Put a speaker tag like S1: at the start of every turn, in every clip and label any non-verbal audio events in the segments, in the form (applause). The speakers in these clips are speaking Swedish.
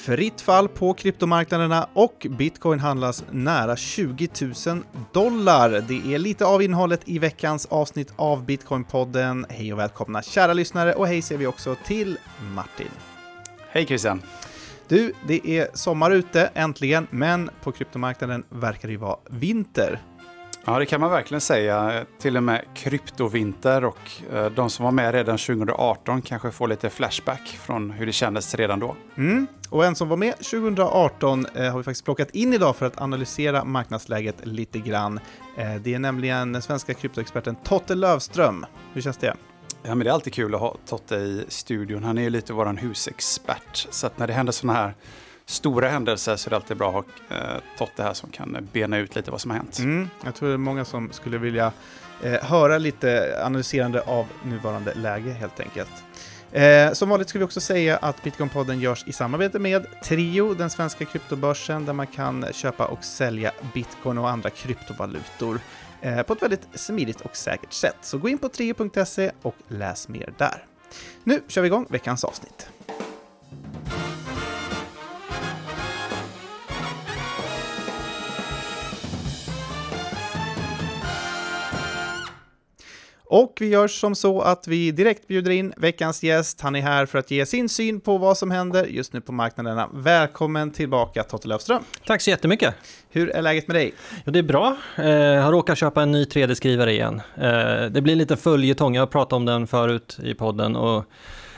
S1: fritt fall på kryptomarknaderna och bitcoin handlas nära 20 000 dollar. Det är lite av innehållet i veckans avsnitt av Bitcoinpodden. Hej och välkomna kära lyssnare och hej säger vi också till Martin.
S2: Hej Christian!
S1: Du, det är sommar ute äntligen, men på kryptomarknaden verkar det ju vara vinter.
S2: Ja, det kan man verkligen säga. Till och med kryptovinter och eh, de som var med redan 2018 kanske får lite flashback från hur det kändes redan då.
S1: Mm. Och en som var med 2018 eh, har vi faktiskt plockat in idag för att analysera marknadsläget lite grann. Eh, det är nämligen den svenska kryptoexperten Totte Lövström. Hur känns det?
S2: Ja, men det är alltid kul att ha Totte i studion. Han är ju lite vår husexpert. Så att när det händer sådana här stora händelser så är det alltid bra att ha eh, Totte här som kan eh, bena ut lite vad som har hänt.
S1: Mm, jag tror det är många som skulle vilja eh, höra lite analyserande av nuvarande läge helt enkelt. Eh, som vanligt ska vi också säga att Bitcoinpodden görs i samarbete med Trio, den svenska kryptobörsen där man kan köpa och sälja bitcoin och andra kryptovalutor eh, på ett väldigt smidigt och säkert sätt. Så gå in på trio.se och läs mer där. Nu kör vi igång veckans avsnitt. Och vi gör som så att vi direkt bjuder in veckans gäst. Han är här för att ge sin syn på vad som händer just nu på marknaderna. Välkommen tillbaka Totte Löfström.
S3: Tack så jättemycket.
S1: Hur är läget med dig?
S3: Jo, det är bra. Jag eh, har råkat köpa en ny 3D-skrivare igen. Eh, det blir lite följetong, jag har pratat om den förut i podden och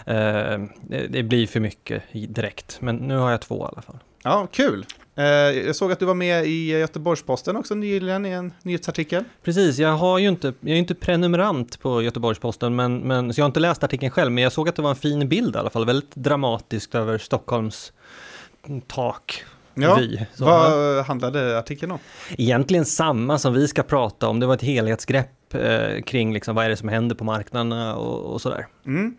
S3: eh, det blir för mycket direkt. Men nu har jag två i alla fall.
S1: Ja, kul. Eh, jag såg att du var med i Göteborgs-Posten också nyligen i en nyhetsartikel.
S3: Precis, jag har ju inte, jag är inte prenumerant på Göteborgs-Posten, men, men, så jag har inte läst artikeln själv, men jag såg att det var en fin bild i alla fall, väldigt dramatiskt över Stockholms tak.
S1: Ja. Så, vad handlade artikeln om?
S3: Egentligen samma som vi ska prata om, det var ett helhetsgrepp eh, kring liksom vad är det som händer på marknaderna och, och sådär.
S1: Mm.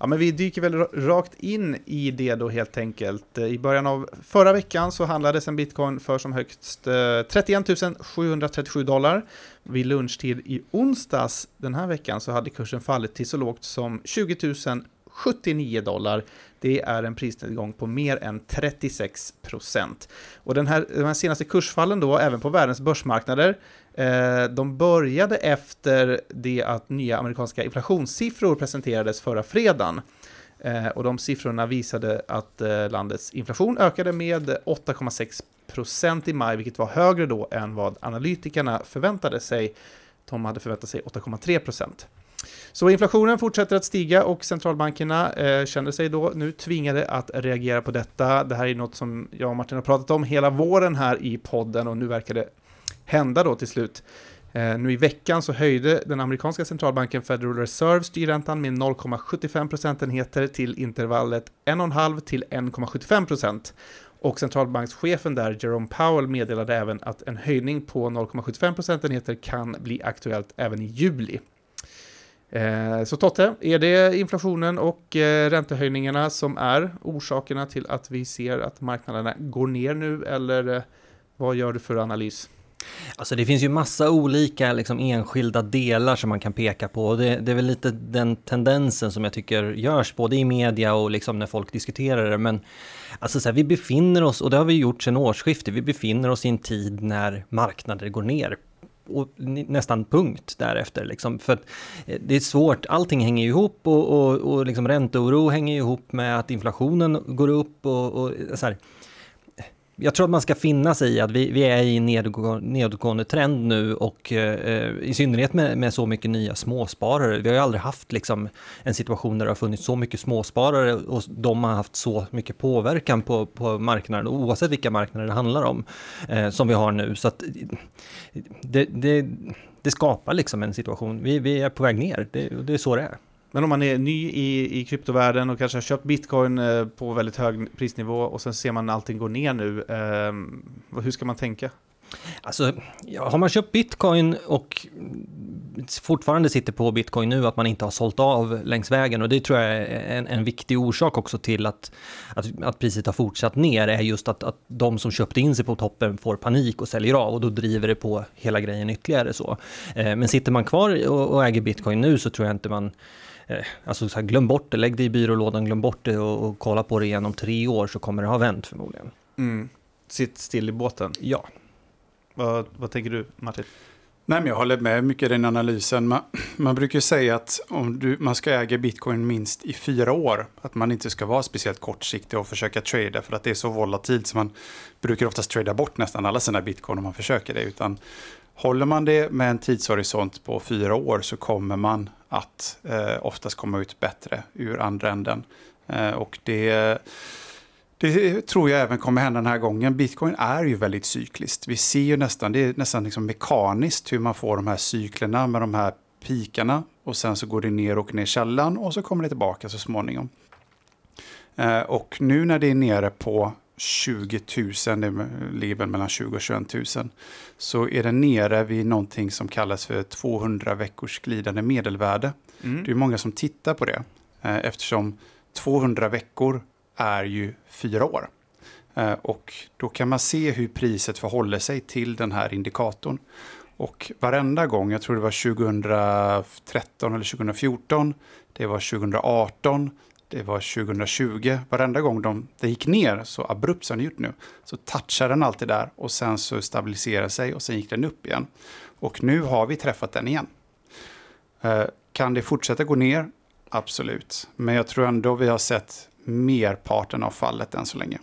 S1: Ja, men vi dyker väl rakt in i det då helt enkelt. Eh, I början av förra veckan så handlades en bitcoin för som högst eh, 31 737 dollar. Vid lunchtid i onsdags den här veckan så hade kursen fallit till så lågt som 20 79 dollar. Det är en prisnedgång på mer än 36 procent. Och den här, de här senaste kursfallen då, även på världens börsmarknader, Eh, de började efter det att nya amerikanska inflationssiffror presenterades förra fredagen. Eh, och de siffrorna visade att eh, landets inflation ökade med 8,6 procent i maj, vilket var högre då än vad analytikerna förväntade sig. De hade förväntat sig 8,3 procent. Så inflationen fortsätter att stiga och centralbankerna eh, känner sig då nu tvingade att reagera på detta. Det här är något som jag och Martin har pratat om hela våren här i podden och nu verkar det hända då till slut. Eh, nu i veckan så höjde den amerikanska centralbanken Federal Reserve styrräntan med 0,75 procentenheter till intervallet 1,5 till 1,75 procent. Och centralbankschefen där, Jerome Powell, meddelade även att en höjning på 0,75 procentenheter kan bli aktuellt även i juli. Eh, så Totte, är det inflationen och eh, räntehöjningarna som är orsakerna till att vi ser att marknaderna går ner nu, eller eh, vad gör du för analys?
S3: Alltså det finns ju massa olika liksom, enskilda delar som man kan peka på. Det, det är väl lite den tendensen som jag tycker görs både i media och liksom när folk diskuterar det. Men alltså så här, vi befinner oss, och det har vi gjort sedan årsskiftet, vi befinner oss i en tid när marknader går ner och nästan punkt därefter. Liksom. För eh, det är svårt, allting hänger ihop och, och, och liksom ränteoro hänger ihop med att inflationen går upp och, och så här jag tror att man ska finna sig i att vi, vi är i en nedåtgående trend nu och eh, i synnerhet med, med, så mycket nya småsparare. Vi har ju aldrig haft liksom, en situation där det har funnits så mycket småsparare och de har haft så mycket påverkan på, på marknaden, oavsett vilka marknader det handlar om, eh, som vi har nu. Så att det, det, det skapar liksom en situation, vi, vi är på väg ner, det, det är så det är.
S1: Men om man är ny i, i kryptovärlden och kanske har köpt bitcoin eh, på väldigt hög prisnivå och sen ser man allting gå ner nu, eh, hur ska man tänka?
S3: Alltså, ja, har man köpt bitcoin och fortfarande sitter på bitcoin nu, att man inte har sålt av längs vägen. Och det tror jag är en, en viktig orsak också till att, att, att, priset har fortsatt ner, är just att, att de som köpte in sig på toppen får panik och säljer av och då driver det på hela grejen ytterligare så. Eh, men sitter man kvar och, och äger bitcoin nu så tror jag inte man Alltså så här, glöm bort det, lägg det i byrålådan, glöm bort det och, och kolla på det igen om tre år så kommer det ha vänt förmodligen.
S1: Mm. Sitt still i båten.
S3: Ja.
S1: Vad, vad tänker du Martin?
S2: Nej, men jag håller med mycket i den analysen. Man, man brukar säga att om du, man ska äga bitcoin minst i fyra år, att man inte ska vara speciellt kortsiktig och försöka trada för att det är så volatilt så man brukar oftast trada bort nästan alla sina bitcoin om man försöker det. Utan håller man det med en tidshorisont på fyra år så kommer man att eh, oftast komma ut bättre ur andra änden. Eh, och det det tror jag även kommer hända den här gången. Bitcoin är ju väldigt cykliskt. Vi ser ju nästan, det är nästan liksom mekaniskt hur man får de här cyklerna med de här pikarna. Och sen så går det ner och ner källan och så kommer det tillbaka så småningom. Eh, och nu när det är nere på 20 000, det ligger mellan 20 och 21 000, så är det nere vid någonting som kallas för 200 veckors glidande medelvärde. Mm. Det är många som tittar på det eh, eftersom 200 veckor är ju fyra år. Eh, och då kan man se hur priset förhåller sig till den här indikatorn. Och varenda gång, jag tror det var 2013 eller 2014, det var 2018, det var 2020. Varenda gång de, det gick ner så abrupt som den gjort nu, så touchade den alltid där och sen så stabiliserade sig och sen gick den upp igen. Och nu har vi träffat den igen. Eh, kan det fortsätta gå ner? Absolut. Men jag tror ändå vi har sett merparten av fallet än så länge.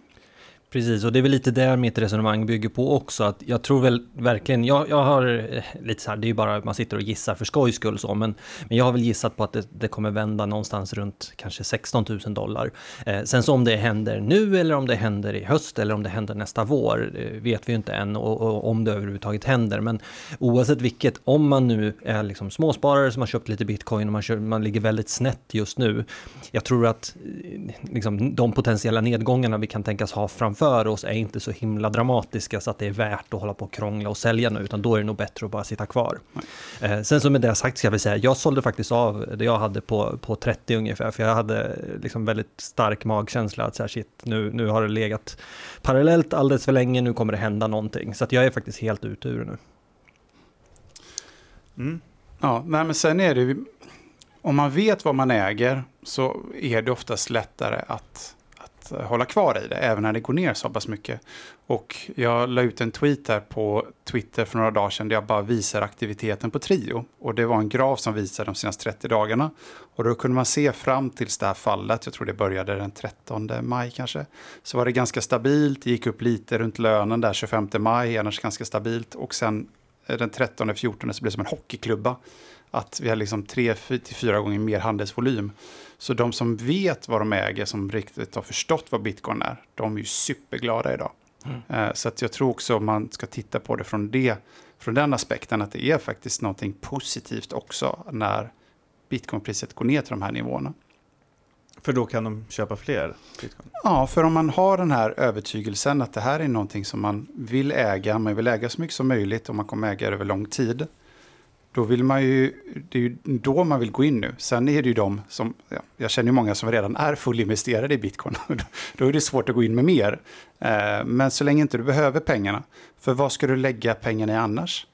S3: Precis, och det är väl lite där mitt resonemang bygger på också. Att jag tror väl verkligen, jag, jag har eh, lite så här, det är ju bara att man sitter och gissar för skojs skull så, men, men jag har väl gissat på att det, det kommer vända någonstans runt kanske 16 000 dollar. Eh, sen så om det händer nu eller om det händer i höst eller om det händer nästa vår eh, vet vi ju inte än och, och, om det överhuvudtaget händer. Men oavsett vilket, om man nu är liksom småsparare som har köpt lite bitcoin och man, kör, man ligger väldigt snett just nu. Jag tror att eh, liksom, de potentiella nedgångarna vi kan tänkas ha framför för oss är inte så himla dramatiska så att det är värt att hålla på och krångla och sälja nu, utan då är det nog bättre att bara sitta kvar. Eh, sen så med det sagt ska jag väl säga, jag sålde faktiskt av det jag hade på, på 30 ungefär, för jag hade liksom väldigt stark magkänsla att så här, shit, nu, nu har det legat parallellt alldeles för länge, nu kommer det hända någonting. Så att jag är faktiskt helt ute ur det nu.
S2: Mm. Ja, men sen är det om man vet vad man äger så är det oftast lättare att hålla kvar i det, även när det går ner så pass mycket. Och jag la ut en tweet här på Twitter för några dagar sedan där jag bara visar aktiviteten på Trio. Och det var en graf som visade de senaste 30 dagarna. Och då kunde man se fram till det här fallet, jag tror det började den 13 maj kanske, så var det ganska stabilt, gick upp lite runt lönen där 25 maj, annars ganska stabilt. Och sen eh, den 13-14 så blev det som en hockeyklubba. Att vi har liksom 3-4 gånger mer handelsvolym. Så de som vet vad de äger, som riktigt har förstått vad bitcoin är, de är ju superglada idag. Mm. Eh, så att jag tror också man ska titta på det från, det från den aspekten, att det är faktiskt någonting positivt också när bitcoinpriset går ner till de här nivåerna.
S1: För då kan de köpa fler bitcoin?
S2: Ja, för om man har den här övertygelsen att det här är någonting som man vill äga, man vill äga så mycket som möjligt och man kommer äga det över lång tid då vill man ju, det är ju då man vill gå in nu. Sen är det ju de som, ja, jag känner ju många som redan är fullinvesterade i bitcoin. (laughs) då är det svårt att gå in med mer. Eh, men så länge inte du behöver pengarna, för vad ska du lägga pengarna i annars?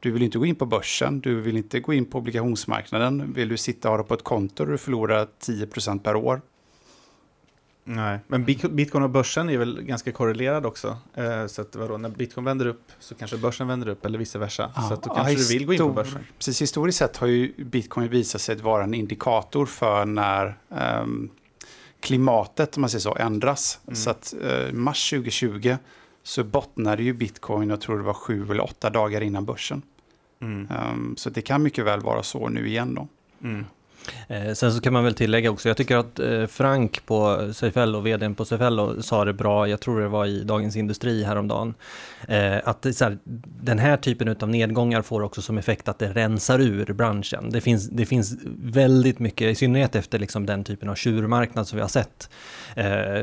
S2: Du vill inte gå in på börsen, du vill inte gå in på obligationsmarknaden. Vill du sitta och ha det på ett konto och du förlorar 10% per år?
S1: Nej, men bitcoin och börsen är väl ganska korrelerad också. Eh, så att vadå, när bitcoin vänder upp så kanske börsen vänder upp eller vice versa. Ja, så att då kanske ja, du vill gå in på börsen.
S2: Precis, historiskt sett har ju bitcoin visat sig vara en indikator för när um, klimatet, om man säger så, ändras. Mm. Så att uh, mars 2020 så bottnade ju bitcoin, jag tror det var sju eller åtta dagar innan börsen. Mm. Um, så det kan mycket väl vara så nu igen då. Mm.
S3: Eh, sen så kan man väl tillägga också, jag tycker att eh, Frank på Seifello, vdn på Seifello, sa det bra, jag tror det var i Dagens Industri häromdagen, eh, att så här, den här typen av nedgångar får också som effekt att det rensar ur branschen. Det finns, det finns väldigt mycket, i synnerhet efter liksom den typen av tjurmarknad som vi har sett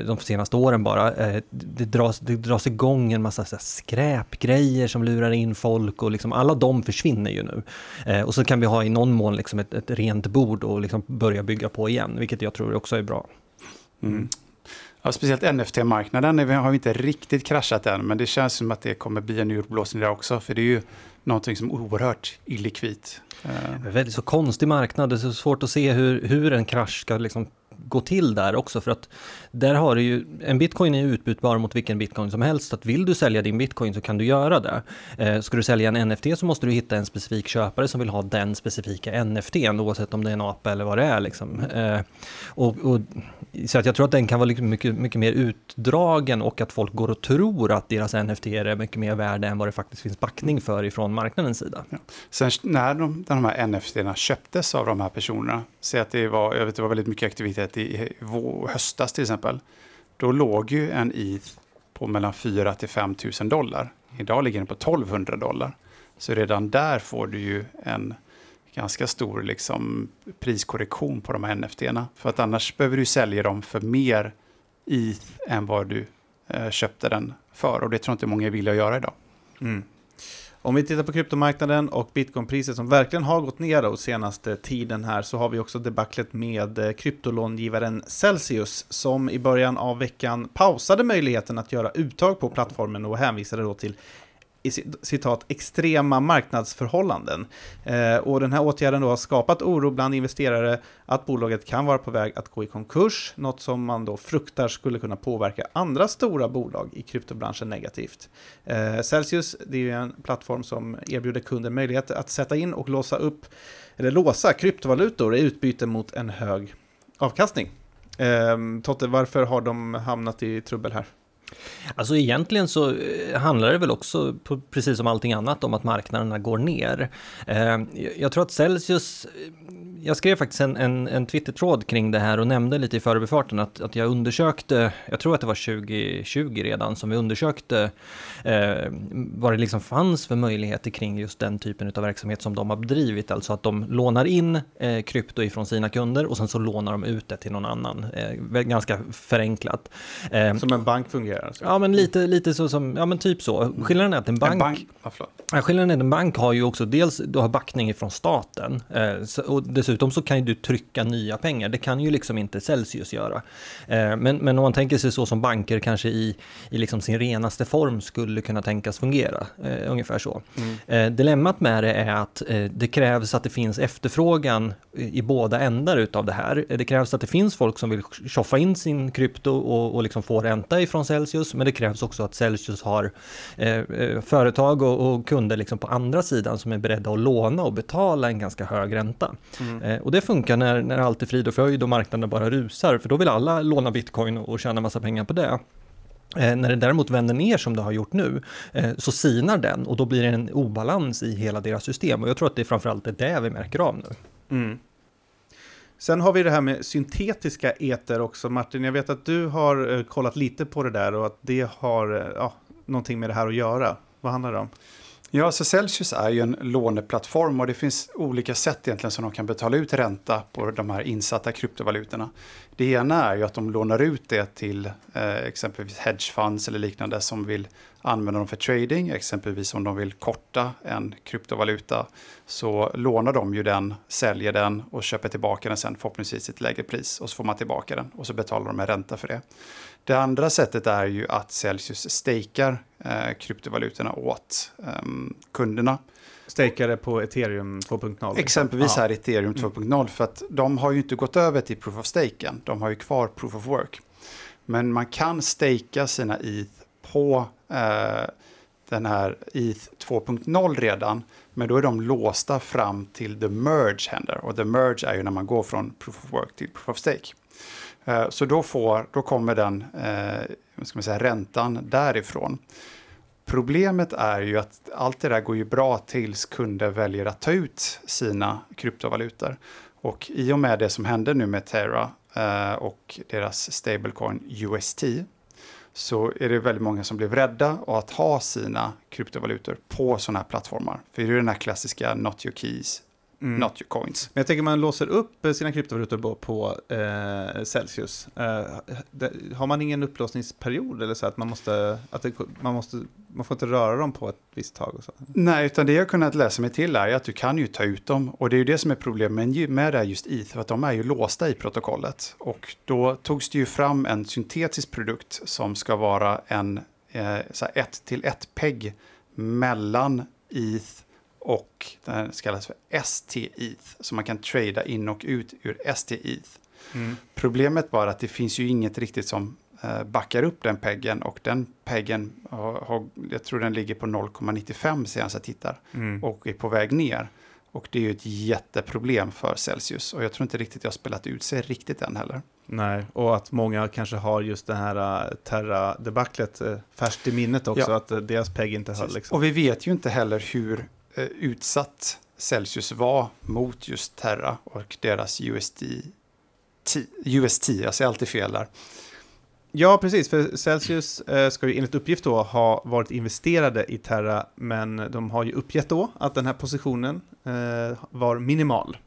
S3: de senaste åren bara, det dras, det dras igång en massa så skräpgrejer som lurar in folk och liksom alla de försvinner ju nu. Och så kan vi ha i någon mån liksom ett, ett rent bord och liksom börja bygga på igen, vilket jag tror också är bra.
S2: Mm. Ja, speciellt NFT-marknaden har inte riktigt kraschat än, men det känns som att det kommer bli en urblåsning där också, för det är ju någonting som är oerhört illikvitt.
S3: Det är väldigt så konstig marknad, det är så svårt att se hur, hur en krasch ska liksom gå till där också för att där har du ju, en bitcoin är utbytbar mot vilken bitcoin som helst. Så att vill du sälja din bitcoin så kan du göra det. Eh, ska du sälja en NFT så måste du hitta en specifik köpare som vill ha den specifika NFT, oavsett om det är en apa eller vad det är. Liksom. Eh, och, och, så att jag tror att den kan vara liksom mycket, mycket mer utdragen och att folk går och tror att deras NFT är mycket mer värde än vad det faktiskt finns backning för ifrån marknadens sida. Ja.
S2: Sen när de, de här NFT köptes av de här personerna, Säg att det var, jag vet, det var väldigt mycket aktivitet i, i höstas till exempel, då låg ju en ETH på mellan 4 till 5 000 dollar. Idag ligger den på 1200 dollar. Så redan där får du ju en ganska stor liksom, priskorrektion på de här NFT-erna. För att annars behöver du sälja dem för mer ETH än vad du eh, köpte den för. Och det tror jag inte många är villiga att göra idag. Mm.
S1: Om vi tittar på kryptomarknaden och bitcoinpriset som verkligen har gått ner då senaste tiden här så har vi också debaclet med eh, kryptolångivaren Celsius som i början av veckan pausade möjligheten att göra uttag på plattformen och hänvisade då till i citat extrema marknadsförhållanden. Eh, och den här åtgärden då har skapat oro bland investerare att bolaget kan vara på väg att gå i konkurs, något som man då fruktar skulle kunna påverka andra stora bolag i kryptobranschen negativt. Eh, Celsius, det är ju en plattform som erbjuder kunder möjlighet att sätta in och låsa upp eller låsa kryptovalutor i utbyte mot en hög avkastning. Eh, Totte, varför har de hamnat i trubbel här?
S3: Alltså egentligen så eh, handlar det väl också, precis som allting annat, om att marknaderna går ner. Eh, jag tror att Celsius jag skrev faktiskt en, en, en Twitter-tråd kring det här och nämnde lite i förbifarten att, att jag undersökte, jag tror att det var 2020 redan, som vi undersökte eh, vad det liksom fanns för möjligheter kring just den typen av verksamhet som de har bedrivit. Alltså att de lånar in eh, krypto ifrån sina kunder och sen så lånar de ut det till någon annan. Eh, ganska förenklat.
S1: Eh, som en bank fungerar?
S3: Så. Ja, men lite, lite så som, ja men typ så. Skillnaden är att en bank, en bank, ja, skillnaden är att en bank har ju också dels, du har backning ifrån staten eh, och dessutom dessutom så kan ju du trycka nya pengar. Det kan ju liksom inte Celsius göra. Eh, men, men om man tänker sig så som banker kanske i, i liksom sin renaste form skulle kunna tänkas fungera. Eh, ungefär så. Mm. Eh, dilemmat med det är att det krävs att det finns efterfrågan i båda ändar utav det här. Det krävs att det finns folk som vill tjoffa in sin krypto och, och liksom få ränta ifrån Celsius. Men det krävs också att Celsius har eh, företag och, och, kunder liksom på andra sidan som är beredda att låna och betala en ganska hög ränta. Mm. Eh, och det funkar när, när allt är frid och fröjd och marknaden bara rusar, för då vill alla låna bitcoin och tjäna massa pengar på det. Eh, när det däremot vänder ner som det har gjort nu, eh, så sinar den och då blir det en obalans i hela deras system. Och jag tror att det är framförallt det vi märker av nu. Mm.
S1: Sen har vi det här med syntetiska eter också. Martin, jag vet att du har kollat lite på det där och att det har ja, någonting med det här att göra. Vad handlar det om?
S2: Ja, så Celsius är ju en låneplattform och det finns olika sätt egentligen som de kan betala ut ränta på de här insatta kryptovalutorna. Det ena är ju att de lånar ut det till eh, exempelvis hedgefunds eller liknande som vill använda dem för trading. Exempelvis om de vill korta en kryptovaluta så lånar de ju den, säljer den och köper tillbaka den sen förhoppningsvis till ett lägre pris och så får man tillbaka den och så betalar de en ränta för det. Det andra sättet är ju att Celsius stakar eh, kryptovalutorna åt eh, kunderna.
S1: Stakar på ethereum 2.0? Liksom.
S2: Exempelvis här ethereum 2.0 mm. för att de har ju inte gått över till proof of stake än. De har ju kvar proof of work. Men man kan staka sina ETH på eh, den här ETH 2.0 redan. Men då är de låsta fram till the merge händer. Och the merge är ju när man går från proof of work till proof of stake. Eh, så då, får, då kommer den eh, ska man säga, räntan därifrån. Problemet är ju att allt det där går ju bra tills kunder väljer att ta ut sina kryptovalutor. Och i och med det som hände nu med Terra eh, och deras stablecoin UST så är det väldigt många som blev rädda av att ha sina kryptovalutor på sådana här plattformar. För det är den här klassiska not your keys,
S1: Mm.
S2: not your coins.
S1: Men jag tänker man låser upp sina kryptovalutor på, på eh, Celsius. Eh, det, har man ingen upplåsningsperiod eller så att man måste, att det, man måste, man får inte röra dem på ett visst tag och så?
S2: Nej, utan det jag kunnat läsa mig till är att du kan ju ta ut dem. Och det är ju det som är problemet med, det här just ETH, för att de är ju låsta i protokollet. Och då togs det ju fram en syntetisk produkt som ska vara en eh, så här ett till ett peg mellan ETH och den här kallas för ST-ETH. Så man kan trada in och ut ur ST-ETH.
S1: Mm.
S2: Problemet var att det finns ju inget riktigt som eh, backar upp den peggen och den peggen, har, har, jag tror den ligger på 0,95 senast jag tittar
S1: Mm.
S2: och är på väg ner. Och det är ju ett jätteproblem för Celsius och jag tror inte riktigt jag har spelat ut sig riktigt än heller.
S1: Nej, och att många kanske har just det här uh, Terra-debaclet uh, färskt i minnet också,
S2: Ja.
S1: att uh, deras PEG inte höll. Liksom.
S2: Och vi vet ju inte heller hur eh, utsatt Celsius var mot just Terra och deras USD. UST, jag säger alltid fel där.
S1: Ja, precis, för Celsius eh, ska ju enligt uppgift då ha varit investerade i Terra, men de har ju uppgett då att den här positionen eh, var minimal.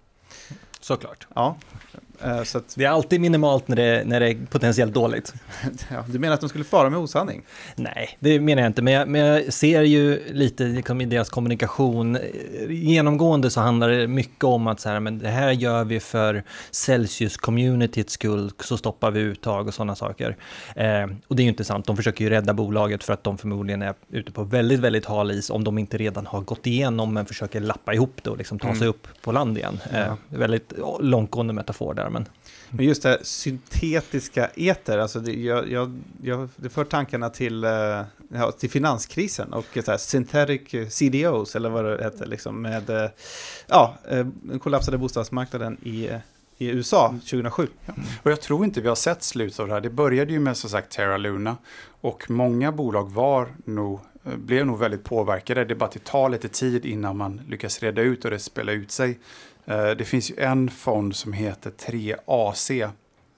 S3: Såklart.
S1: Ja, eh, så att,
S3: Det är alltid minimalt när det, när det är potentiellt dåligt. (laughs)
S1: ja, du menar att de skulle fara med osanning?
S3: Nej, det menar jag inte, men jag, men jag ser ju lite liksom, i deras kommunikation, eh, genomgående så handlar det mycket om att så här, men det här gör vi för Celsius-communityts skull, så stoppar vi uttag och sådana saker. Eh, och det är ju inte sant, de försöker ju rädda bolaget för att de förmodligen är ute på väldigt, väldigt hal is om de inte redan har gått igenom, men försöker lappa ihop det och liksom ta
S1: Mm.
S3: sig upp på land igen. Eh, väldigt långtgående metafor där, men
S1: Men just det här syntetiska eter, alltså det, jag, jag, jag, det för tankarna till, eh, ja, till finanskrisen och så här synthetic CDOs, eller vad det heter, liksom, med eh, ja, eh, den kollapsade bostadsmarknaden i, i USA 2007.
S2: Och jag tror inte vi har sett slutet av det här. Det började ju med som sagt Terra Luna och många bolag var nog, blev nog väldigt påverkade. Det är bara att det tar lite tid innan man lyckas reda ut och det spelar ut sig. Eh, det finns ju en fond som heter 3AC,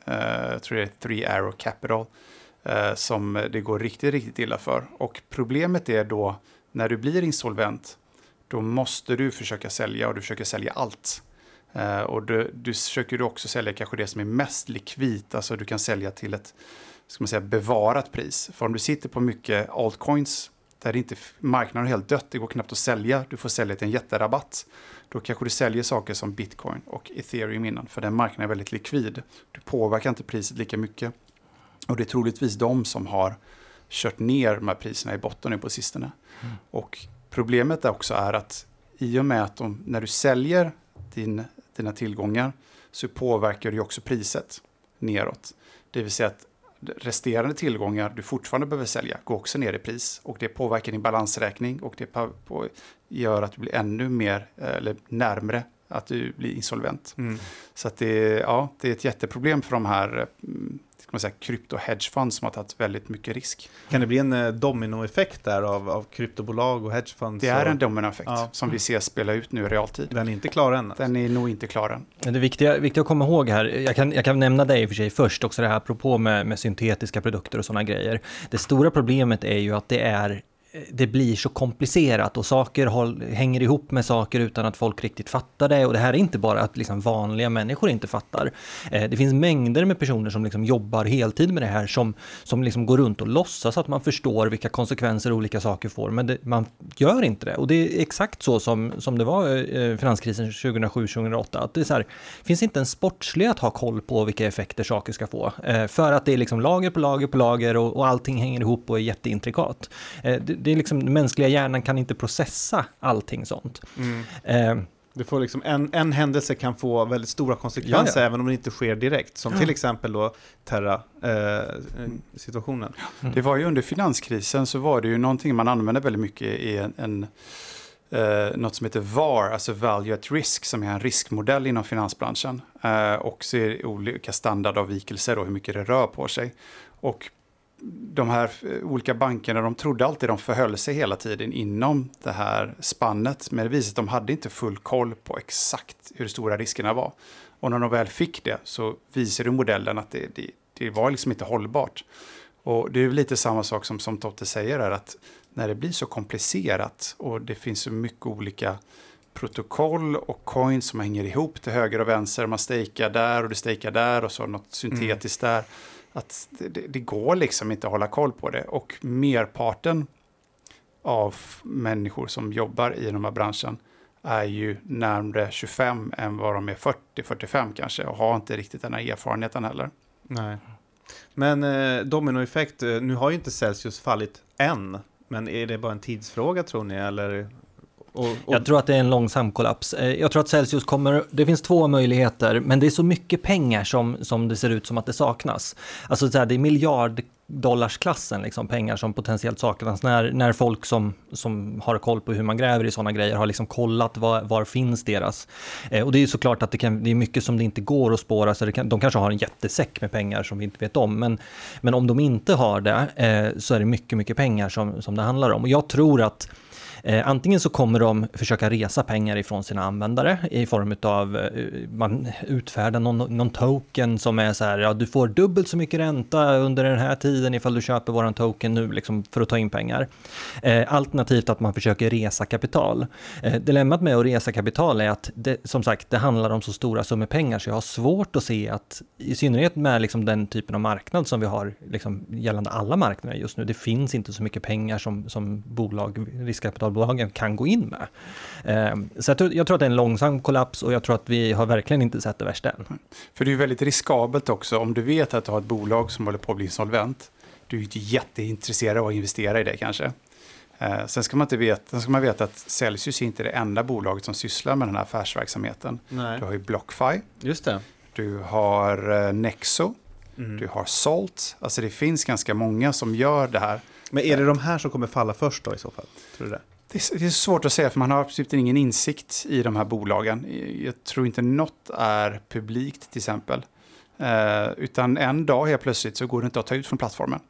S2: eh, jag tror det är 3 Arrow Capital, eh, som det går riktigt, riktigt illa för. Och problemet är då när du blir insolvent, då måste du försöka sälja och du försöker sälja allt. Och du, du försöker du också sälja kanske det som är mest likvidt, alltså du kan sälja till ett ska man säga, bevarat pris. För om du sitter på mycket altcoins där det inte, marknaden är helt dött, det går knappt att sälja, du får sälja till en jätterabatt. Då kanske du säljer saker som bitcoin och ethereum innan, för den marknaden är väldigt likvid. Du påverkar inte priset lika mycket. Och det är troligtvis de som har kört ner de här priserna i botten nu på sistone.
S3: Mm.
S2: Och problemet är också är att i och med att de, när du säljer din, dina tillgångar så påverkar du också priset neråt. Det vill säga att resterande tillgångar du fortfarande behöver sälja går också ner i pris och det påverkar din balansräkning och det gör att du blir ännu mer eller närmre att du blir insolvent.
S1: Mm.
S2: Så att det, är- ja, det är ett jätteproblem för de här mm, ska man säga, krypto-hedgefund som har tagit väldigt mycket risk.
S1: Kan det bli en eh, dominoeffekt där av, av kryptobolag och hedgefunds?
S2: Det är
S1: och,
S2: en dominoeffekt
S1: Ja.
S2: som vi ser spela ut nu i realtid.
S1: Den är inte klar än?
S2: Den är nog inte klar än.
S3: Men det viktiga, viktiga att komma ihåg här, jag kan, jag kan nämna det i och för sig först också det här apropå med, med syntetiska produkter och sådana grejer. Det stora problemet är ju att det är det blir så komplicerat och saker håll, hänger ihop med saker utan att folk riktigt fattar det. Och det här är inte bara att liksom vanliga människor inte fattar. Eh, det finns mängder med personer som liksom jobbar heltid med det här som, som liksom går runt och låtsas att man förstår vilka konsekvenser olika saker får. Men det, man gör inte det. Och det är exakt så som, som det var eh, finanskrisen 2007-2008. Att det är så här, finns inte en sportslig att ha koll på vilka effekter saker ska få. Eh, för att det är liksom lager på lager på lager och, och allting hänger ihop och är jätteintrikat. Eh, det, det är liksom, den mänskliga hjärnan kan inte processa allting sånt.
S1: Mm.
S3: Eh,
S1: Det får liksom en, en händelse kan få väldigt stora konsekvenser
S3: Ja, ja.
S1: även om det inte sker direkt. Som till exempel då Terra-situationen.
S3: Mm.
S2: Det var ju under finanskrisen så var det ju någonting man använde väldigt mycket i en, en eh, något som heter VAR, alltså Value at Risk, som är en riskmodell inom finansbranschen. Eh, och så är det olika standardavvikelser och hur mycket det rör på sig. Och de här eh, olika bankerna, de trodde alltid de förhöll sig hela tiden inom det här spannet. Men det visade att de hade inte full koll på exakt hur stora riskerna var. Och när de väl fick det så visade modellen att det, det, det var liksom inte hållbart. Och det är lite samma sak som, som Totte säger här, att när det blir så komplicerat och det finns så mycket olika protokoll och coins som hänger ihop till höger och vänster. Man stakar där och det stakar där och så något syntetiskt mm. där. Att det, det, går liksom inte att hålla koll på det. Och merparten av människor som jobbar i den här branschen är ju närmre 25 än vad de är 40-45 kanske och har inte riktigt den här erfarenheten heller.
S1: Nej. Men eh, dominoeffekt, eh, nu har ju inte Celsius fallit än, men är det bara en tidsfråga tror ni eller
S3: och, och... Jag tror att det är en långsam kollaps. Eh, jag tror att Celsius kommer, det finns två möjligheter, men det är så mycket pengar som, som det ser ut som att det saknas. Alltså det är miljarddollarklassen, liksom, pengar som potentiellt saknas när, när folk som, som har koll på hur man gräver i sådana grejer har liksom kollat var, var finns deras. Eh, och det är såklart att det, kan, det är mycket som det inte går att spåra, så kan, de kanske har en jättesäck med pengar som vi inte vet om, men, men om de inte har det eh, så är det mycket, mycket pengar som, som det handlar om. Och jag tror att Eh, antingen så kommer de försöka resa pengar ifrån sina användare i form av eh, man utfärdar någon, någon, token som är så här, ja du får dubbelt så mycket ränta under den här tiden ifall du köper våran token nu liksom för att ta in pengar. Eh, alternativt att man försöker resa kapital. Eh, dilemmat med att resa kapital är att det, som sagt, det handlar om så stora summor pengar så jag har svårt att se att i synnerhet med liksom den typen av marknad som vi har liksom gällande alla marknader just nu, det finns inte så mycket pengar som, som bolag, riskkapital kapitalbolagen kan gå in med. Ehm, så jag tror, jag tror att det är en långsam kollaps och jag tror att vi har verkligen inte sett det värsta än.
S2: För det är väldigt riskabelt också om du vet att du har ett bolag som håller på att bli insolvent. Du är inte jätteintresserad av att investera i det kanske. Ehm, sen ska man, inte veta, sen ska man veta att Celsius är inte det enda bolaget som sysslar med den här affärsverksamheten. Nej. Du har ju Blockfi.
S1: Just det.
S2: Du har eh, Nexo. Mm. Du har Salt. Alltså det finns ganska många som gör det här.
S1: Men är det de här som kommer falla först då i så fall? Tror du det?
S2: Det är, svårt att säga för man har absolut ingen insikt i de här bolagen. Jag tror inte något är publikt till exempel. Eh, utan en dag helt plötsligt så går det inte att ta ut från plattformen.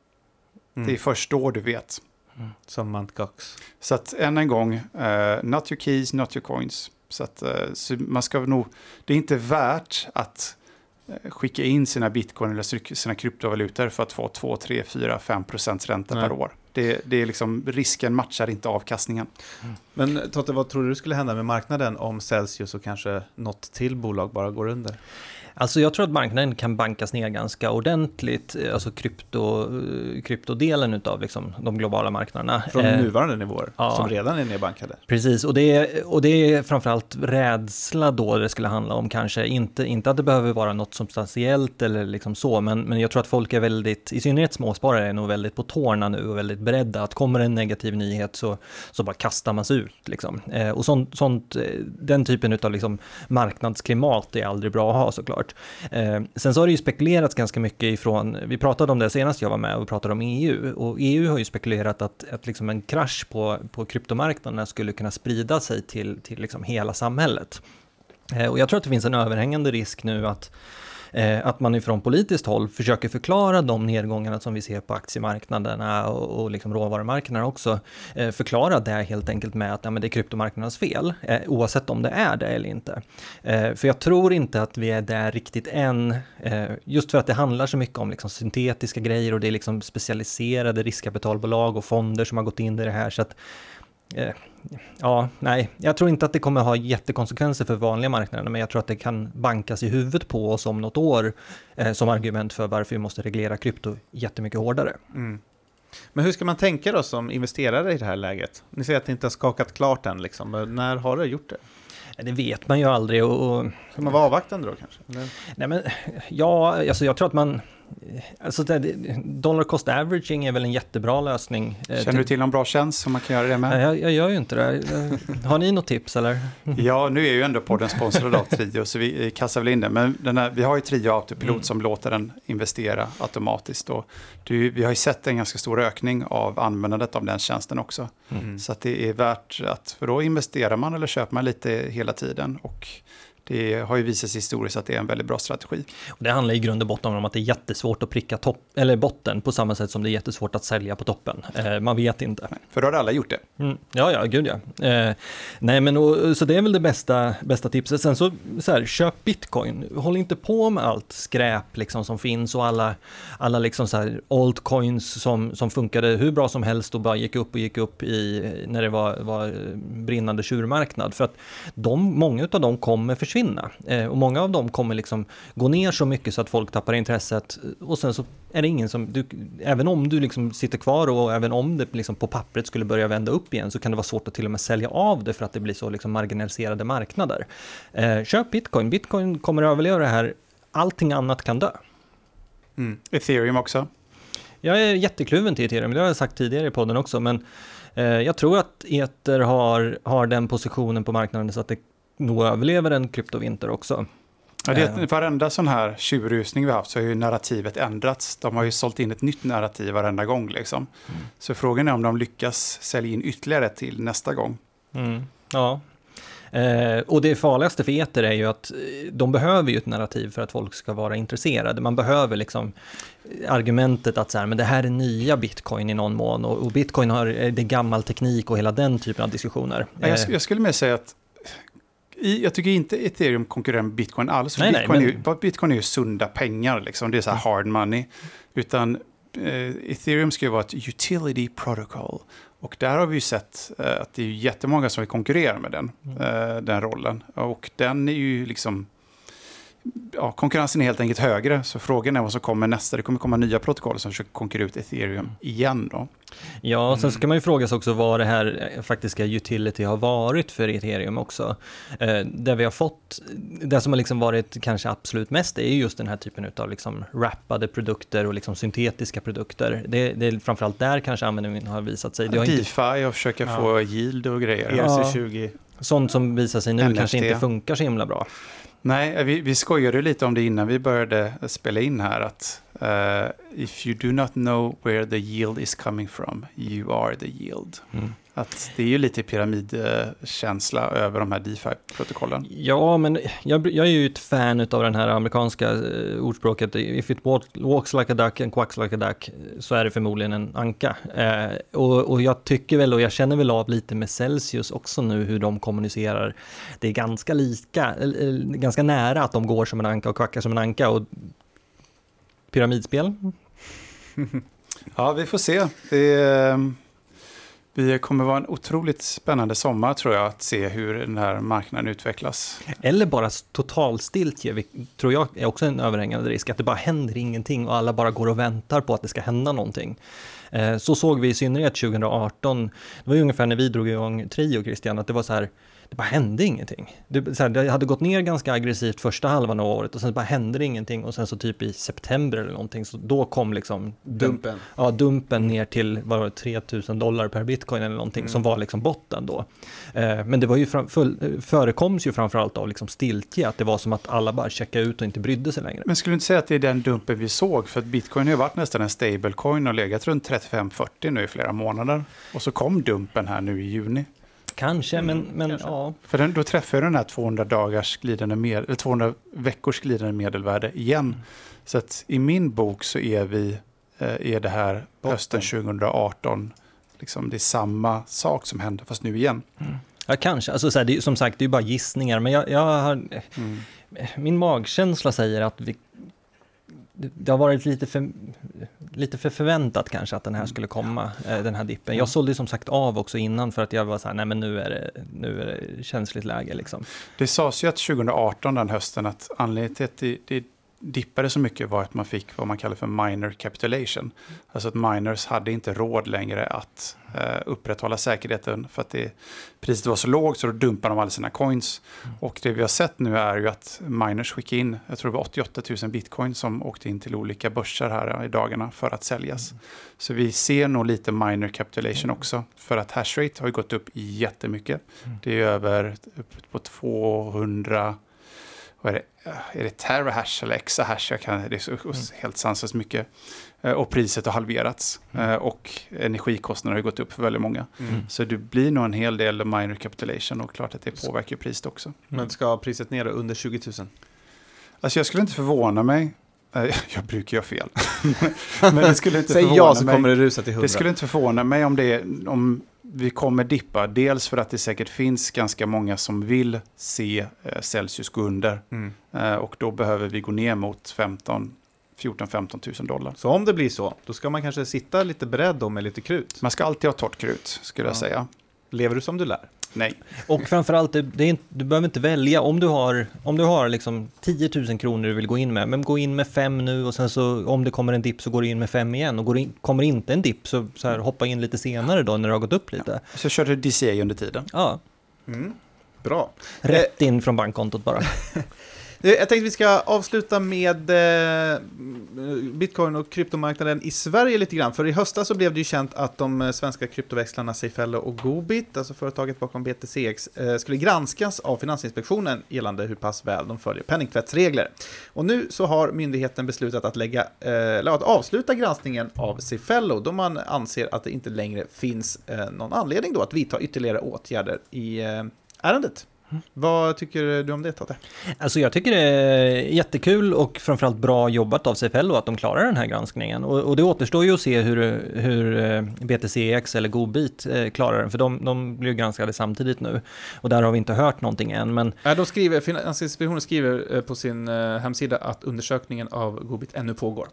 S2: Mm. Det är först då du vet.
S1: Mm. Som Mt. Gox.
S2: Så att än en gång, uh, not your keys, not your coins. Så att uh, så man ska nog, det är inte värt att skicka in sina bitcoin eller sina kryptovalutor för att få 2, 3, 4, 5 procents ränta Nej. per år. Det, det är liksom, risken matchar inte avkastningen.
S1: Mm. Men Totte, vad tror du skulle hända med marknaden om Celsius och kanske något till bolag bara går under?
S3: Alltså jag tror att marknaden kan bankas ner ganska ordentligt, alltså krypto, kryptodelen av liksom de globala marknaderna.
S1: Från eh, nuvarande nivåer, ja, som redan är nedbankade.
S3: Precis, och det, är, och det är framförallt rädsla då det skulle handla om kanske. Inte, inte att det behöver vara något substantiellt eller liksom så, men, men jag tror att folk är väldigt, i synnerhet småsparare är nog väldigt på tårna nu och väldigt beredda att kommer en negativ nyhet så, så bara kastar man sig ut. Liksom. Eh, och sånt, sånt, eh, den typen av liksom marknadsklimat är aldrig bra att ha såklart. Eh, sen så har det ju spekulerats ganska mycket ifrån, vi pratade om det senast jag var med och pratade om EU, och EU har ju spekulerat att, att liksom en krasch på, på kryptomarknaderna skulle kunna sprida sig till, till liksom hela samhället. Eh, och jag tror att det finns en överhängande risk nu att Eh, att man ifrån politiskt håll försöker förklara de nedgångarna som vi ser på aktiemarknaderna och, och liksom råvarumarknaderna också. Eh, förklara det helt enkelt med att ja, men det är kryptomarknadernas fel, eh, oavsett om det är det eller inte. för jag tror inte att vi är där riktigt än, just för att det handlar så mycket om liksom syntetiska grejer och det är liksom specialiserade riskkapitalbolag och fonder som har gått in i det här. Så att ja, nej, jag tror inte att det kommer ha jättekonsekvenser för vanliga marknader, men jag tror att det kan bankas i huvudet på oss om något år eh, som argument för varför vi måste reglera krypto jättemycket hårdare. Mm.
S1: Men hur ska man tänka då som investerare i det här läget? Ni säger att det inte har skakat klart än, liksom. men när har det gjort det?
S3: Det vet man ju aldrig. Och, och...
S1: Ska man vara avvaktande då kanske? Eller?
S3: Nej, men ja, alltså jag tror att man Alltså det, dollar cost averaging är väl en jättebra lösning.
S2: Eh, Känner du till någon bra tjänst som man kan göra det med?
S3: Jag, jag gör ju inte det. Har ni något tips eller? (laughs)
S2: Ja, nu är ju ändå podden sponsrad av Trio så vi kastar väl in det. Men här, vi har ju Trio Autopilot mm. som låter den investera automatiskt. Och du, vi har ju sett en ganska stor ökning av användandet av den tjänsten också. Mm. Så det är värt att, för då investerar man eller köper man lite hela tiden. Och det har ju visat sig historiskt att det är en väldigt bra strategi.
S3: Det handlar i grund och botten om att det är jättesvårt att pricka topp, eller botten på samma sätt som det är jättesvårt att sälja på toppen. Eh, man vet inte.
S2: För då har alla gjort det.
S3: Mm. Ja, ja, gud ja. Eh, nej, men och, så det är väl det bästa, bästa tipset. Sen så, så här, köp bitcoin. Håll inte på med allt skräp liksom som finns och alla, alla liksom så här altcoins som, som funkade hur bra som helst och bara gick upp och gick upp i, när det var, var brinnande tjurmarknad. För att de, många av dem kommer försvinna. Eh, och många av dem kommer liksom gå ner så mycket så att folk tappar intresset. Och sen så är det ingen som, du, även om du liksom sitter kvar och även om det liksom på pappret skulle börja vända upp igen så kan det vara svårt att till och med sälja av det för att det blir så liksom marginaliserade marknader. Eh, köp bitcoin, bitcoin kommer att överleva det här, allting annat kan dö.
S2: Mm. Ethereum också?
S3: Jag är jättekluven till ethereum, det har jag sagt tidigare i podden också, men eh, jag tror att ether har, har den positionen på marknaden så att det nog överlever en kryptovinter också.
S2: Ja, det, är, varenda sån här tjurrusning vi har haft så har ju narrativet ändrats. De har ju sålt in ett nytt narrativ varenda gång. Liksom. Mm. Så frågan är om de lyckas sälja in ytterligare till nästa gång.
S3: Mm. Ja, Eh, och det farligaste för eter är ju att eh, de behöver ju ett narrativ för att folk ska vara intresserade. Man behöver liksom argumentet att så här, men det här är nya bitcoin i någon mån och, och bitcoin har, det är gammal teknik och hela den typen av diskussioner.
S2: Jag, jag skulle mer säga att jag tycker inte ethereum konkurrerar med bitcoin alls. Nej, bitcoin, nej, men... är ju, bitcoin är ju sunda pengar, liksom. det är så här hard money. Utan eh, ethereum ska ju vara ett utility protocol. Och där har vi ju sett eh, att det är jättemånga som vill konkurrera med den, mm. eh, den rollen. Och den är ju liksom ja, konkurrensen är helt enkelt högre. Så frågan är vad som kommer nästa. Det kommer komma nya protokoll som försöker konkurrera ut ethereum igen. Då.
S3: Ja, sen så mm. kan man ju fråga sig också vad det här faktiska utility har varit för ethereum också. Eh, det vi har fått, det som har liksom varit kanske absolut mest är just den här typen av liksom wrappade produkter och liksom syntetiska produkter. Det, det är framförallt där kanske användningen har visat sig.
S2: Ja, DeFi och försöka ja. få yield och grejer.
S1: ERC20.
S3: Sånt som visar sig nu NFT. kanske inte funkar så himla bra.
S2: Nej, vi, vi skojade lite om det innan vi började spela in här. att uh, If you do not know where the yield is coming from, you are the yield. Mm. Att det är ju lite pyramidkänsla över de här DeFi-protokollen.
S3: Ja, men jag, jag, är ju ett fan av den här amerikanska uh, ordspråket. If it walks like a duck and quacks like a duck så är det förmodligen en anka. Uh, och, och, jag tycker väl, och jag känner väl av lite med Celsius också nu hur de kommunicerar. Det är ganska lika, uh, ganska nära att de går som en anka och kvackar som en anka. Och pyramidspel? (laughs)
S2: ja, vi får se. Det är det kommer vara en otroligt spännande sommar tror jag, att se hur den här marknaden utvecklas.
S3: Eller bara totalstiltje, tror jag är också en överhängande risk, att det bara händer ingenting och alla bara går och väntar på att det ska hända någonting. Eh, så såg vi i synnerhet 2018, det var ungefär när vi drog igång Trio, Christian, att det var så här, det bara hände ingenting. Det, så här, det hade gått ner ganska aggressivt första halvan av året och sen bara hände det ingenting och sen så typ i september eller någonting så då kom liksom
S1: dumpen,
S3: den, ja, dumpen ner till vad var det, 3000 dollar per bitcoin eller någonting mm. som var liksom botten då. Eh, men det var ju fram, full, förekoms ju framförallt av liksom stiltje, att det var som att alla bara checkade ut och inte brydde sig längre.
S2: Men skulle du inte säga att det är den dumpen vi såg? För att bitcoin har ju varit nästan en stablecoin och legat runt 35-40 nu i flera månader. Och så kom dumpen här nu i juni.
S3: Kanske, mm, men, men kanske. ja.
S2: För den, då träffar jag den här 200 dagars glidande med, eller 200 veckors glidande medelvärde igen. Mm. Så att i min bok så är vi, eh, är det här Botten. hösten 2018, liksom det är samma sak som hände fast nu igen.
S3: Mm. Ja, kanske. Alltså, så här, det, som sagt, det är bara gissningar, men jag, jag har, mm. min magkänsla säger att vi det har varit lite för, lite för förväntat kanske att den här skulle komma, eh, den här dippen. Jag sålde som sagt av också innan för att jag var så här, nej men nu är det, nu är det känsligt läge liksom.
S2: Det sades ju att 2018 den hösten att anledningen till att det, det dippade så mycket var att man fick vad man kallar för minor capitulation. Alltså att miners hade inte råd längre att eh, upprätthålla säkerheten för att det, priset var så lågt så då dumpade de alla sina coins. Mm. Och det vi har sett nu är ju att miners skickar in, jag tror det var 88 000 bitcoin som åkte in till olika börser här i dagarna för att säljas. Mm. Så vi ser nog lite minor capitulation också för att hashrate har ju gått upp jättemycket. Mm. Det är över på 200 vad är det, är det terahash eller exahash? Jag kan, det är så, mm. helt sanslöst mycket. Eh, och priset har halverats. Mm. Eh, och energikostnaderna har gått upp för väldigt många. Mm. Så det blir nog en hel del minor capitulation och klart att det påverkar priset också.
S1: Men ska priset ner under 20 000?
S2: Alltså jag skulle inte förvåna mig. (laughs) Jag brukar göra fel. (laughs) Men
S1: det skulle inte Säg ja så mig. kommer det rusa till 100.
S2: Det skulle inte förvåna mig om, det, om vi kommer dippa. Dels för att det säkert finns ganska många som vill se eh, Celsius gå under. Mm. Eh, och då behöver vi gå ner mot 15 14-15 000 dollar.
S1: Så om det blir så, då ska man kanske sitta lite beredd då med lite krut?
S2: Man ska alltid ha torrt krut, skulle ja. jag säga.
S1: Lever du som du lär?
S2: Nej.
S3: Och framförallt, det, det är du behöver inte välja. Om du har, om du har liksom 10 000 kronor du vill gå in med, men gå in med fem nu och sen så om det kommer en dipp så går du in med fem igen. Och går in, kommer inte en dipp så, så här, hoppa in lite senare då när det har gått upp lite.
S2: Ja. Så kör du DCA under tiden?
S3: Ja.
S1: Mm. Bra.
S3: Rätt in från bankkontot bara. (laughs)
S1: Eh, jag tänkte vi ska avsluta med eh, bitcoin och kryptomarknaden i Sverige lite grann. För i höstas så blev det ju känt att de eh, svenska kryptoväxlarna Seifello och Gobit, alltså företaget bakom BTCX, eh, skulle granskas av Finansinspektionen gällande hur pass väl de följer penningtvättsregler. Och nu så har myndigheten beslutat att, lägga, eh, eller att avsluta granskningen av Seifello då man anser att det inte längre finns någon anledning då att vidta ytterligare åtgärder i ärendet. Vad tycker du om det Totte?
S3: Alltså jag tycker det är jättekul och framförallt bra jobbat av CFL och att de klarar den här granskningen. Och, och det återstår ju att se hur, hur eh, BTCX eller Godbit eh, klarar den, för de, de blir granskade samtidigt nu. Och där har vi inte hört någonting än. Men...
S1: De skriver, Finansinspektionen skriver eh, på sin hemsida att undersökningen av Godbit ännu pågår.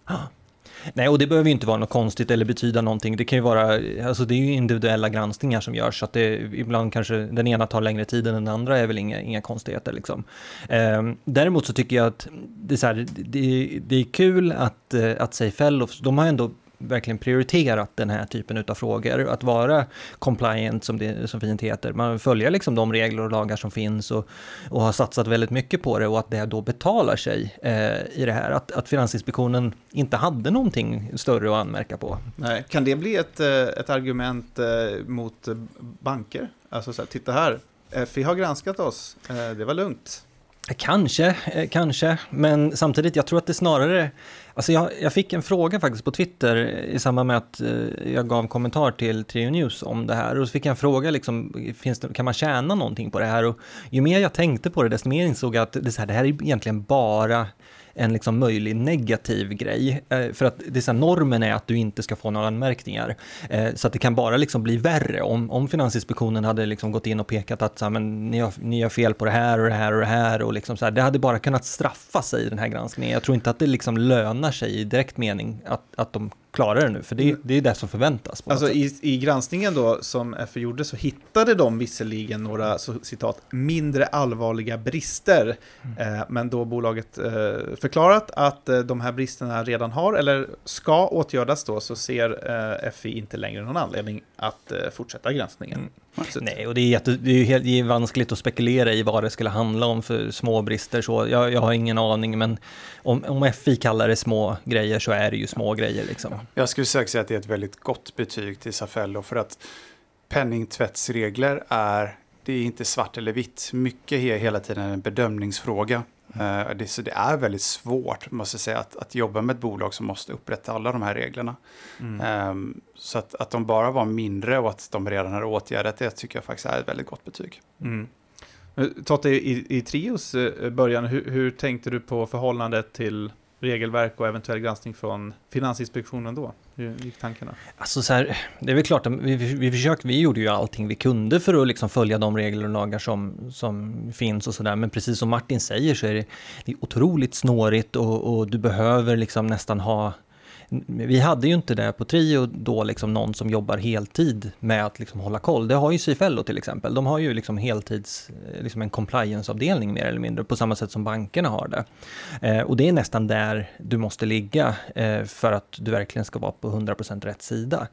S3: Nej, och det behöver ju inte vara något konstigt eller betyda någonting. Det kan ju vara, alltså det är ju individuella granskningar som görs, så att det ibland kanske den ena tar längre tid än den andra är väl inga, inga konstigheter liksom. Eh, däremot så tycker jag att det är, så här, det, det är kul att, eh, att Seyfellow, de har ändå verkligen prioriterat den här typen av frågor. Att vara compliant, som det så fint heter. Man följer liksom de regler och lagar som finns och, och har satsat väldigt mycket på det och att det då betalar sig eh, i det här. Att, att Finansinspektionen inte hade någonting större att anmärka på.
S1: Nej. Kan det bli ett, eh, ett argument eh, mot banker? Alltså så här, titta här, FI har granskat oss, eh, det var lugnt.
S3: Kanske, kanske, men samtidigt, jag tror att det snarare Alltså jag, jag, fick en fråga faktiskt på Twitter i samband med att eh, jag gav kommentar till Trio News om det här. Och så fick jag en fråga, liksom, finns det, kan man tjäna någonting på det här? Och ju mer jag tänkte på det, desto mer insåg jag att det, här, det här är egentligen bara en liksom möjlig negativ grej. Eh, för att det är så här, normen är att du inte ska få några anmärkningar. Eh, så att det kan bara liksom bli värre om, om Finansinspektionen hade liksom gått in och pekat att så här, men, ni, har, ni har fel på det här och det här och det här. Och liksom så här, det hade bara kunnat straffa sig i den här granskningen. Jag tror inte att det liksom lönar sig i direkt mening att, att de klarar det nu, för det, mm. det är det som förväntas.
S1: alltså i, i, granskningen då som FE gjorde så hittade de visserligen några så, citat mindre allvarliga brister, mm. eh, men då bolaget eh, förklarat att eh, de här bristerna redan har eller ska åtgärdas då så ser eh, FI inte längre någon anledning att eh, fortsätta granskningen. Mm.
S3: Nej, och det är, jätte, det är helt det är vanskligt att spekulera i vad det skulle handla om för små brister. Så jag, jag har ingen aning, men om, om FI kallar det små grejer så är det ju små grejer. Liksom.
S2: Jag skulle säga att det är ett väldigt gott betyg till Safello för att penningtvättsregler är, det är inte svart eller vitt. Mycket är hela tiden en bedömningsfråga. Uh, det, så det är väldigt svårt, måste jag säga, att, att jobba med ett bolag som måste upprätta alla de här reglerna. Mm. Um, så att, att de bara var mindre och att de redan har åtgärdat det tycker jag faktiskt är ett väldigt gott betyg. Mm.
S1: Totte, i, i Trios eh, början, hur, hur tänkte du på förhållandet till regelverk och eventuell granskning från Finansinspektionen då? Hur gick tankarna?
S3: Alltså så här, det är väl klart att vi, vi försökte, vi gjorde ju allting vi kunde för att liksom följa de regler och lagar som, som finns och sådär. Men precis som Martin säger så är det, det är otroligt snårigt och, och du behöver liksom nästan ha vi hade ju inte det på Trio då, liksom någon som jobbar heltid med att liksom hålla koll. Det har ju Cifello till exempel. De har ju liksom heltids, eh, liksom en compliance-avdelning mer eller mindre, på samma sätt som bankerna har det. Eh, och det är nästan där du måste ligga eh, för att du verkligen ska vara på 100% rätt sida.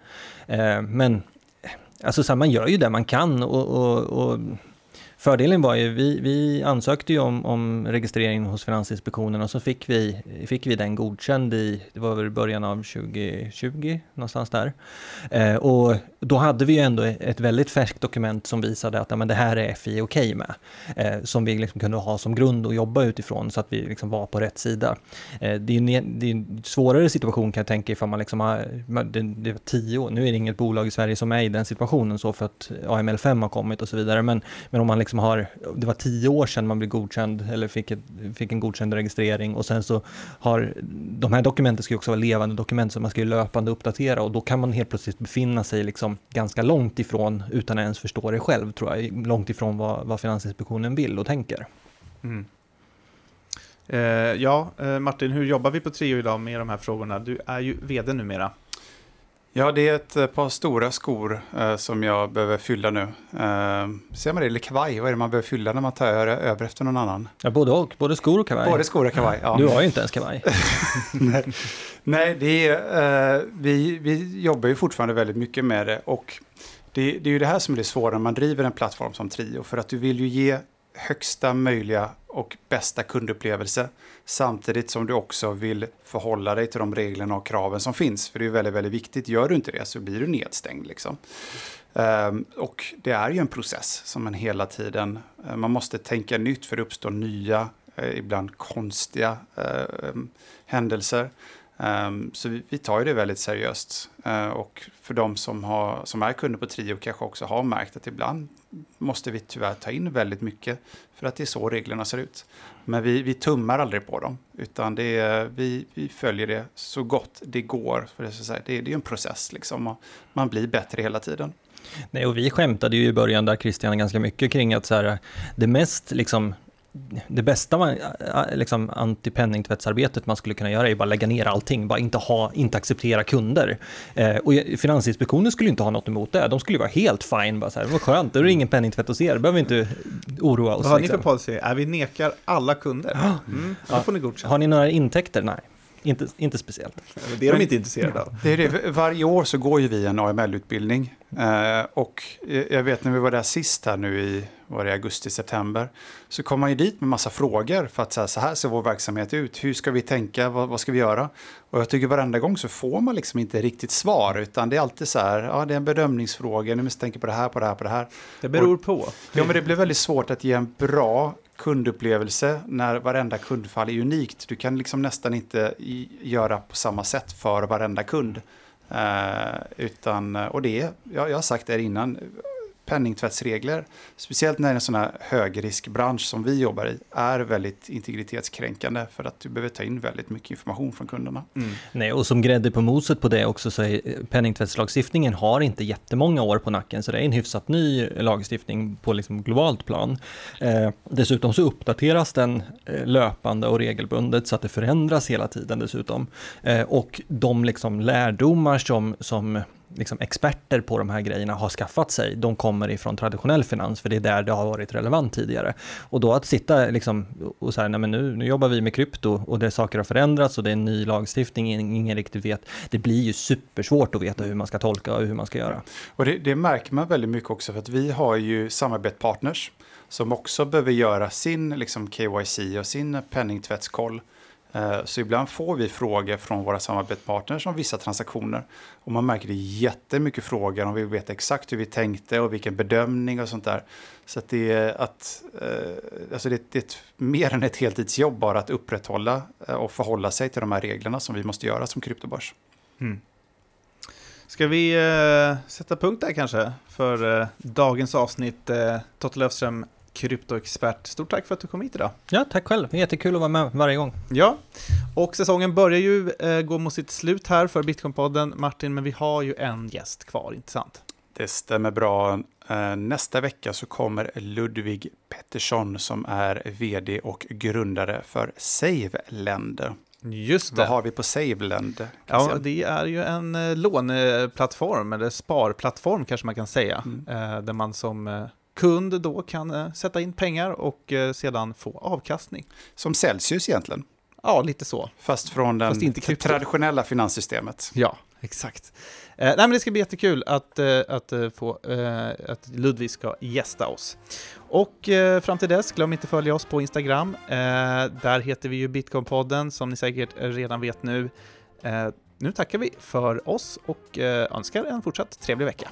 S3: Eh, men alltså så här, man gör ju det man kan och, och, och Fördelen var ju, vi, vi ansökte ju om, om registrering hos Finansinspektionen och så fick vi, fick vi den godkänd i, det var väl början av 2020, någonstans där. Eh, och då hade vi ju ändå ett väldigt färskt dokument som visade att ja, men det här är FI okej okay med. Eh, som vi liksom kunde ha som grund att jobba utifrån så att vi liksom var på rätt sida. Eh, det, är en, det är en svårare situation kan jag tänka ifall man liksom har, det, det var tio år, nu är det inget bolag i Sverige som är i den situationen så för att AML5 har kommit och så vidare, men, men om man liksom har, det var tio år sedan man blev godkänd eller fick, ett, fick en godkänd registrering och sen så har, de här dokumenten ska ju också vara levande dokument så man ska ju löpande uppdatera och då kan man helt plötsligt befinna sig liksom ganska långt ifrån, utan att ens förstå det själv tror jag, långt ifrån vad, vad Finansinspektionen vill och tänker. Mm.
S1: Eh, ja, eh, Martin, hur jobbar vi på Trio idag med de här frågorna? Du är ju vd numera.
S2: Ja, det är ett eh, par stora skor eh, som jag behöver fylla nu. Eh, ser man det? Eller kavaj, vad är det man behöver fylla när man tar över efter någon annan?
S3: Ja, både och, både skor och kavaj.
S2: Både skor och kavaj, ja.
S3: Du har ju inte ens kavaj. (laughs)
S2: Nej. Nej, det är, eh, vi, vi jobbar ju fortfarande väldigt mycket med det och det, det är ju det här som är det svåra när man driver en plattform som Trio, för att du vill ju ge högsta möjliga och bästa kundupplevelse samtidigt som du också vill förhålla dig till de reglerna och kraven som finns. För det är väldigt, väldigt viktigt. Gör du inte det så blir du nedstängd. Liksom. Um, och det är ju en process som man hela tiden, eh, man måste tänka nytt för det uppstår nya, eh, ibland konstiga uh, händelser. Um, så vi, vi, tar ju det väldigt seriöst. Uh, och för de som, har, som är kunder på Trio kanske också har märkt att ibland måste vi tyvärr ta in väldigt mycket för att det är så reglerna ser ut. Men vi, vi tummar aldrig på dem, utan det är, vi, vi följer det så gott det går. För det, så säga. det, det är en process, liksom, man blir bättre hela tiden.
S3: Nej, och vi skämtade ju i början där Christian ganska mycket kring att så här, det mest liksom det bästa liksom, antipenningtvättsarbetet man skulle kunna göra är bara lägga ner allting, bara inte, ha, inte acceptera kunder. Eh, och Finansinspektionen skulle inte ha något emot det, de skulle vara helt fine, bara så här, vad skönt, då är det ingen penningtvätt hos er, behöver vi inte oroa oss.
S1: Vad har liksom. ni för policy? Är vi nekar alla kunder? Mm,
S3: då får ni godkänt. Har ni några intäkter? Nej. Inte, inte speciellt.
S1: Det är de inte intresserade av.
S2: Det är det. Varje år så går ju vi en AML-utbildning. Eh, och jag vet när vi var där sist här nu i var det augusti, september. Så kom man ju dit med massa frågor för att säga så här ser vår verksamhet ut. Hur ska vi tänka? Vad, vad, ska vi göra? Och jag tycker varenda gång så får man liksom inte riktigt svar utan det är alltid så här. Ja, det är en bedömningsfråga. Nu måste tänka på det här, på det här, på det här.
S1: Det beror på.
S2: Ja, men det blir väldigt svårt att ge en bra kundupplevelse när varenda kundfall är unikt. Du kan liksom nästan inte göra på samma sätt för varenda kund. Eh, utan, och det, jag, jag har sagt det innan, penningtvättsregler, speciellt när det är en sån här högriskbransch som vi jobbar i, är väldigt integritetskränkande för att du behöver ta in väldigt mycket information från kunderna.
S3: Mm. Nej, och som grädde på moset på det också så är penningtvättslagstiftningen har inte jättemånga år på nacken, så det är en hyfsat ny lagstiftning på liksom globalt plan. Eh, dessutom så uppdateras den eh, löpande och regelbundet så att det förändras hela tiden dessutom. Eh, och de liksom lärdomar som, som liksom experter på de här grejerna har skaffat sig, de kommer ifrån traditionell finans, för det är där det har varit relevant tidigare. Och då att sitta liksom och säga, nej men nu, nu jobbar vi med krypto och det saker har förändrats och det är en ny lagstiftning, ingen riktigt vet. Det blir ju supersvårt att veta hur man ska tolka och hur man ska göra.
S2: Och det, det märker man väldigt mycket också, för att vi har ju samarbetspartners som också behöver göra sin liksom, KYC och sin penningtvättskoll. Eh, så ibland får vi frågor från våra samarbetspartners om vissa transaktioner. Och man märker det jättemycket frågor om vi vet exakt hur vi tänkte och vilken bedömning och sånt där. Så att det är, att, eh, alltså det, det är ett, mer än ett heltidsjobb bara att upprätthålla eh, och förhålla sig till de här reglerna som vi måste göra som kryptobörs. Mm.
S1: Ska vi sätta punkt där kanske för dagens avsnitt? Totte Löfström kryptoexpert. Stort tack för att du kom hit idag.
S3: Ja, tack själv. Jättekul att vara med varje gång.
S1: Ja, och säsongen börjar ju eh, gå mot sitt slut här för Bitcoinpodden, Martin, men vi har ju en gäst kvar, inte sant?
S2: Det stämmer bra. Eh, nästa vecka så kommer Ludvig Pettersson som är vd och grundare för SaveLend.
S1: Just det.
S2: Vad har vi på SaveLend?
S1: Ja, det är ju en eh, låneplattform, eller sparplattform kanske man kan säga, mm. Eh, där man som kund då kan eh, sätta in pengar och eh, sedan få avkastning.
S2: Som Celsius egentligen?
S1: Ja, lite så.
S2: Fast från det traditionella finanssystemet?
S1: Ja, exakt. Eh, nej, men det ska bli jättekul att, eh, att, få, eh, att Ludvig ska gästa oss. Och eh, fram till dess, glöm inte följa oss på Instagram. Där heter vi ju Bitcoinpodden, som ni säkert redan vet nu. nu tackar vi för oss och önskar en fortsatt trevlig vecka.